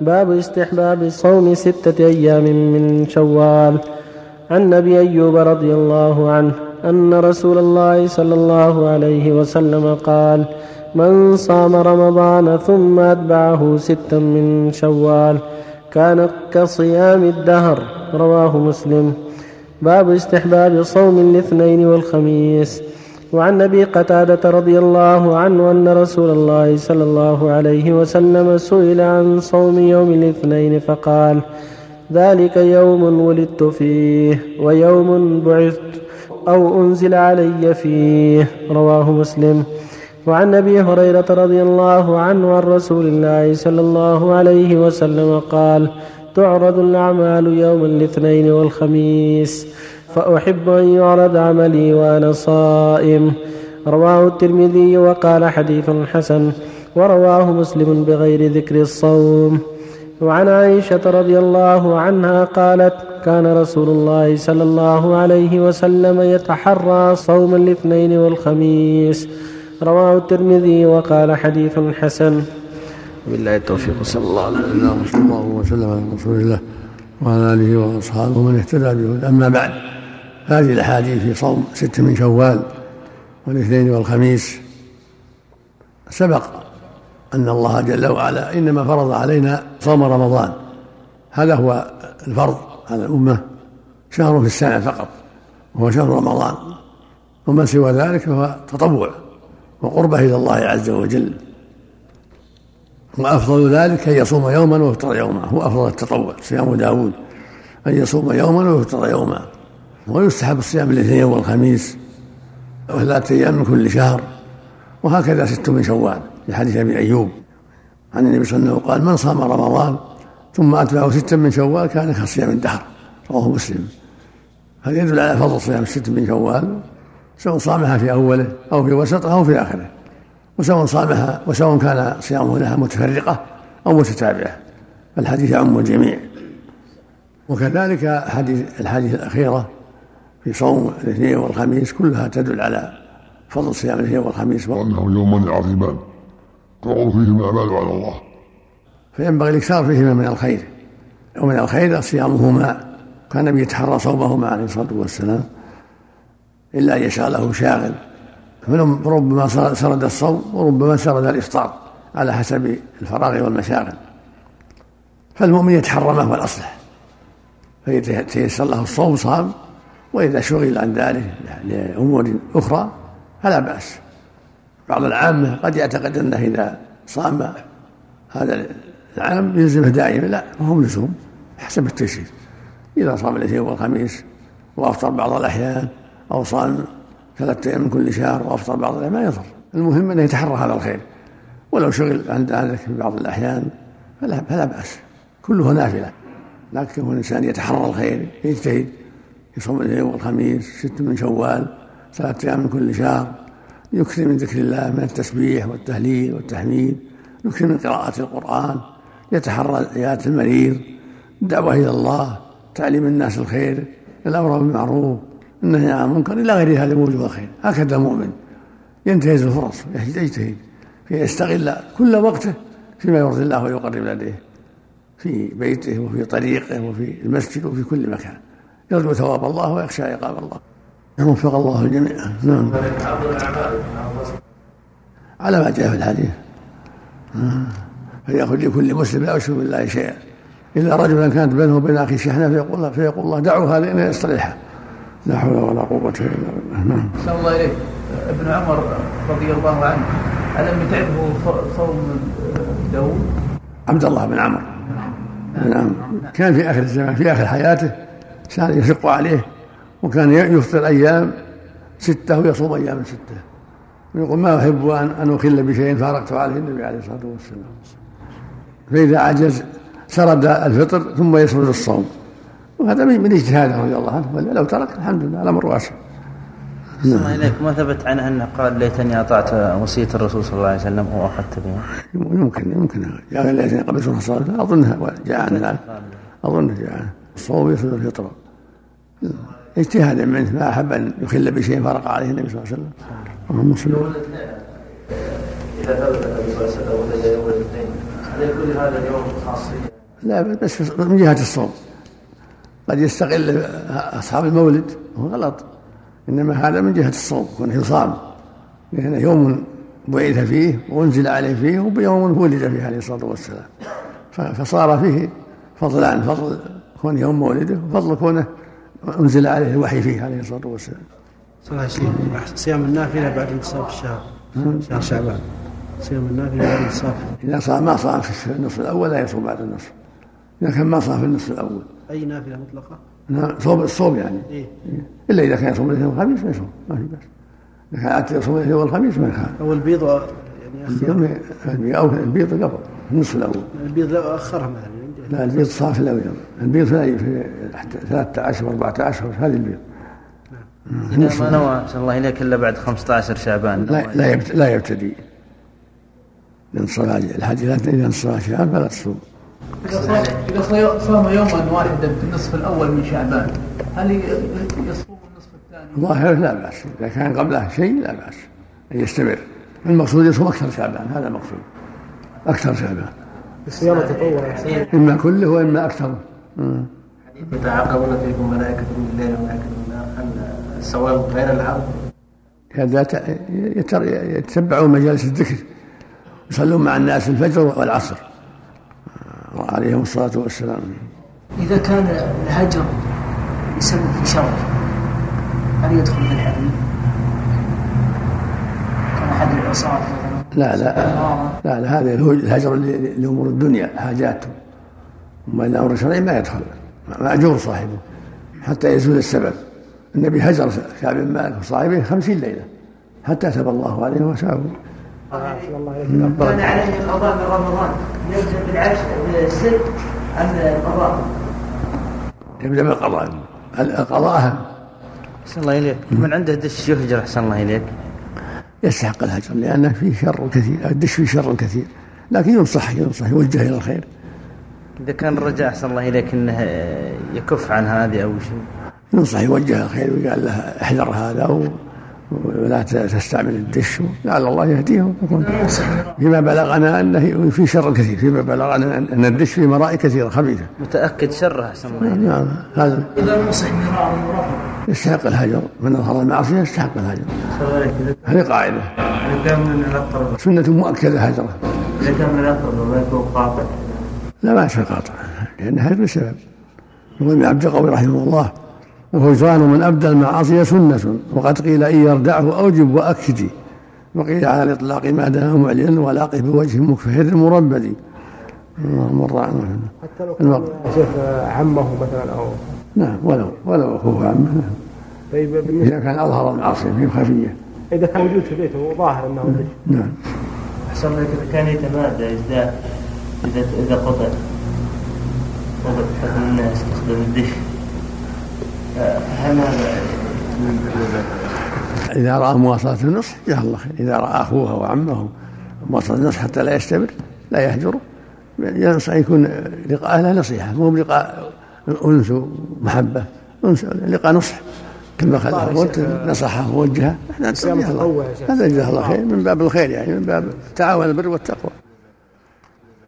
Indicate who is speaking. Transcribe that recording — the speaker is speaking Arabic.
Speaker 1: باب استحباب صوم ستة أيام من شوال. عن أبي أيوب رضي الله عنه أن رسول الله صلى الله عليه وسلم قال من صام رمضان ثم أتبعه ستا من شوال كان كصيام الدهر. رواه مسلم. باب استحباب صوم الاثنين والخميس. وعن أبي قتادة رضي الله عنه أن رسول الله صلى الله عليه وسلم سئل عن صوم يوم الاثنين فقال ذلك يوم ولدت فيه ويوم بعثت أو أنزل علي فيه. رواه مسلم. وعن أبي هريرة رضي الله عنه عن رسول الله صلى الله عليه وسلم قال تعرض الأعمال يوم الاثنين والخميس. فأحب أن يعرض عملي وأنا صائم. رواه الترمذي وقال حديث حسن ورواه مسلم بغير ذكر الصوم. وعن عائشة رضي الله عنها قالت كان رسول الله صلى الله عليه وسلم يتحرى صوم الاثنين والخميس. رواه الترمذي وقال حديث حسن.
Speaker 2: بالله التوفيق صلى الله عليه
Speaker 3: وسلم وسلم على رسول الله وعلى آله وأصحابه ومن اهتدى به أما بعد هذه الأحاديث في صوم ست من شوال والاثنين والخميس. سبق أن الله جل وعلا إنما فرض علينا صوم رمضان. هذا هو الفرض على الأمة. شهر في السنة فقط وهو شهر رمضان. وما سوى ذلك فهو تطوع وقربة إلى الله عز وجل. وأفضل ذلك أن يصوم يوما ويفطر يوما. هو أفضل التطوع صيام داود. أن يصوم يوما ويفطر يوما. ويستحب الصيام الاثنين والخميس وثلاثة أيام من كل شهر وهكذا ست من شوال في حديث أبي أيوب. عن النبي صلى الله عليه وسلم قال من صام رمضان ثم أتبعه ستا من شوال كان كصيام الدهر. رواه مسلم. هذا يدل على فضل صيام الست من شوال؟ سواء صامها في أوله أو في وسطه أو في آخره. وسواء صامها وسواء كان صيامه لها متفرقة أو متتابعة. فالحديث يعم الجميع. وكذلك حديث الحديث الأخيرة في صوم الاثنين والخميس كلها تدل على فضل صيام الاثنين والخميس
Speaker 4: وأنه يومان عظيمان تعرض فيهما الأعمال على الله.
Speaker 3: فينبغي الإكثار فيهما من الخير. ومن الخير صيامهما. كان النبي يتحرى صومهما عليه الصلاة والسلام. إلا أن يشغله شاغل. فربما سرد الصوم وربما سرد الإفطار على حسب الفراغ والمشاغل. فالمؤمن يتحرى ما هو الأصلح. فإذا تيسر له الصوم صام وإذا شغل عن ذلك لأمور أخرى فلا بأس. بعض العامة قد يعتقد أنه إذا صام هذا العام يلزمه دائما لا هو لزوم حسب التيسير إذا صام الاثنين والخميس وأفطر بعض الأحيان أو صام ثلاثة أيام من كل شهر وأفطر بعض الأيام ما يضر. المهم أنه يتحرى هذا الخير. ولو شغل عن ذلك في بعض الأحيان فلا, فلا بأس. كله نافلة. لكن هو الإنسان يتحرى الخير يجتهد يصوم الاثنين والخميس ست من شوال ثلاثة أيام من كل شهر. يكثر من ذكر الله من التسبيح والتهليل والتحميد. يكثر من قراءة القرآن. يتحرى عيادة المريض. الدعوة إلى الله. تعليم الناس الخير. الأمر بالمعروف. النهي عن المنكر. إلى غير هذا موجب الخير. هكذا المؤمن. ينتهز الفرص. يجتهد. في يستغل كل وقته فيما يرضي الله ويقرب لديه في بيته وفي طريقه وفي المسجد وفي كل مكان. يرجو ثواب الله ويخشى عقاب الله. وفق الله الجميع. نعم. على ما جاء في الحديث. فيأخذ لكل مسلم لا يشرك بالله شيئا. إلا رجلا كانت بينه وبين أخيه شحنة فيقول فيقول الله دعوا هذا إن يصطلحا لا حول ولا قوة إلا بالله. نعم.
Speaker 5: أحسن الله إليك ابن عمر رضي الله عنه ألم يتعبه صوم داوود؟
Speaker 3: عبد الله بن عمر. نعم. كان في آخر الزمان في آخر حياته. كان يشق عليه وكان يفطر أيام ستة ويصوم أيام ستة. ويقول ما أحب أن أن أخل بشيء فارقت عليه النبي عليه الصلاة والسلام. فإذا عجز سرد الفطر ثم يسرد الصوم. وهذا من اجتهاده رضي الله عنه. لو ترك الحمد لله الأمر واسع.
Speaker 2: نعم. إليك ما ثبت عنه أنه قال ليتني أطعت وصية الرسول صلى الله عليه وسلم وأخذت بها
Speaker 3: يمكن يمكن يا ليتني قبلت الصلاة أظنها جاء عنه أظنه جاء. عنه الصوم يصل الفطر. اجتهادا منه ما أحب أن يخل بشيء فرق عليه النبي صلى الله عليه وسلم. اللهم صل
Speaker 5: إذا ثبت النبي صلى الله عليه وسلم ولد يوم الاثنين يكون هذا اليوم خاصية؟
Speaker 3: لا بس من جهة الصوم. قد يستغل أصحاب المولد. هو غلط. إنما هذا من جهة الصوم كونه يصام لأنه يوم بعث فيه وأنزل عليه فيه وبيوم ولد فيه عليه الصلاة والسلام. فصار فيه فضل عن فضل كون يوم مولده وفضل كونه أنزل عليه الوحي فيه عليه الصلاة والسلام.
Speaker 1: صيام النافلة بعد انتصاف الشهر شهر شعبان. صيام النافلة بعد انتصاف
Speaker 3: إذا صام ما صام في النصف الأول لا يصوم بعد النصف. إذا كان ما صام في النصف الأول.
Speaker 1: أي نافلة مطلقة؟
Speaker 3: نعم صوم الصوم يعني.
Speaker 1: إيه؟
Speaker 3: إلا إذا كان يصوم الاثنين والخميس ما يصوم. ما في بأس. إذا كان يصوم الاثنين والخميس ما يخالف.
Speaker 1: أو البيض يعني
Speaker 3: البيض أو البيض قبل النصف الأول.
Speaker 1: البيض لا أخرها مثلا.
Speaker 3: لا البيض صار في الأول البيض في في 13 14 هذه البيض.
Speaker 2: إذا ما نوى أحسن الله إليك إلا بعد 15 شعبان.
Speaker 3: لا لا يبت- لا يبتدي. من صلاة الحج لا إذا من صلاة شعبان فلا تصوم.
Speaker 5: إذا صام إذا صام- صام يوما واحدا في النصف الأول من شعبان هل يصوم النصف الثاني؟
Speaker 3: الظاهر لا بأس. إذا كان قبله شيء لا بأس. أن يستمر. المقصود يصوم أكثر شعبان. هذا المقصود. أكثر شعبان.
Speaker 1: الصيام حسين
Speaker 3: إما كله وإما أكثر. مم.
Speaker 6: يتعاقبون فيكم ملائكة بالليل وملائكة بالنهار أن الصواب غير العرض
Speaker 3: هذا ت- يتر- يتبعون مجالس الذكر. يصلون مع الناس الفجر والعصر. عليهم الصلاة والسلام.
Speaker 7: إذا كان الهجر يسبب في شر هل يدخل في الحديث؟ كان أحد العصاة.
Speaker 3: لا لا. لا, لا هذا الهج- الهجر ل- لأمور الدنيا حاجاته أما الأمر الشرعي ما يدخل مأجور صاحبه حتى يزول السبب. النبي هجر كعب بن مالك وصاحبه خمسين ليلة حتى تاب الله عليه وشابه
Speaker 7: كان عليه قضاء من رمضان. يبدأ بالعشر بالست أم القضاء؟
Speaker 3: يبدأ بالقضاء القضاء أهم.
Speaker 2: أحسن الله إليك. من عنده دش يهجر أحسن الله إليك.
Speaker 3: يستحق الهجر لأنه فيه شر كثير الدش فيه شر كثير لكن ينصح ينصح يوجه إلى الخير.
Speaker 2: إذا كان الرجاء أحسن الله إليك أنه يكف عن هذه أو شيء؟
Speaker 3: ينصح يوجه إلى الخير ويقال له احذر هذا ولا تستعمل الدش. لعل الله يهديهم فيما بلغنا أنه في شر كثير فيما بلغنا ان الدش فيه مرائي كثيرة خبيثة.
Speaker 2: متأكد شره أحسن الله
Speaker 3: نعم هذا.
Speaker 7: إذا نصح مرارا ورفض
Speaker 3: يستحق الهجر من اظهر المعصيه يستحق الهجر. هذه قاعدة.
Speaker 6: إذا كان من الأقرب.
Speaker 3: سنة مؤكدة هجره
Speaker 6: إذا كان من الأقرب وما يكون قاطع.
Speaker 3: لا ما يصير قاطع لأن هذا بسبب. يقول ابن عبد القوي رحمه الله وهجران من أبدى المعاصي سنة وقد قيل إن يردعه أوجب وأكدي. وقيل على الإطلاق ما دام معلنا ولاقي بوجه مكفهر مربد اللهم عنه
Speaker 1: حتى لو. كان شيخ عمه مثلا أو
Speaker 3: نعم ولو ولو أخوه عمه نعم.
Speaker 1: طيب بالنسبة
Speaker 3: إذا كان أظهر المعصيه في خفية.
Speaker 1: إذا كان موجود في بيته وظاهر أنه دش
Speaker 3: نعم.
Speaker 6: أحسن لك إذا كان يتمادى يزداد إذا إذا قطع قطع بحكم يستخدم الدش. فهل هذا
Speaker 3: إذا رأى مواصلة النصح جزاه الله خير. إذا رأى أخوه وعمه مواصلة النصح حتى لا يستمر لا يهجره ينصح يكون لقاء له نصيحة مو بلقاء أنس ومحبة أنس لقاء نصح. كما قلت نصحه ووجهه. هذا جزاه الله خير من باب الخير يعني من باب تعاون البر والتقوى.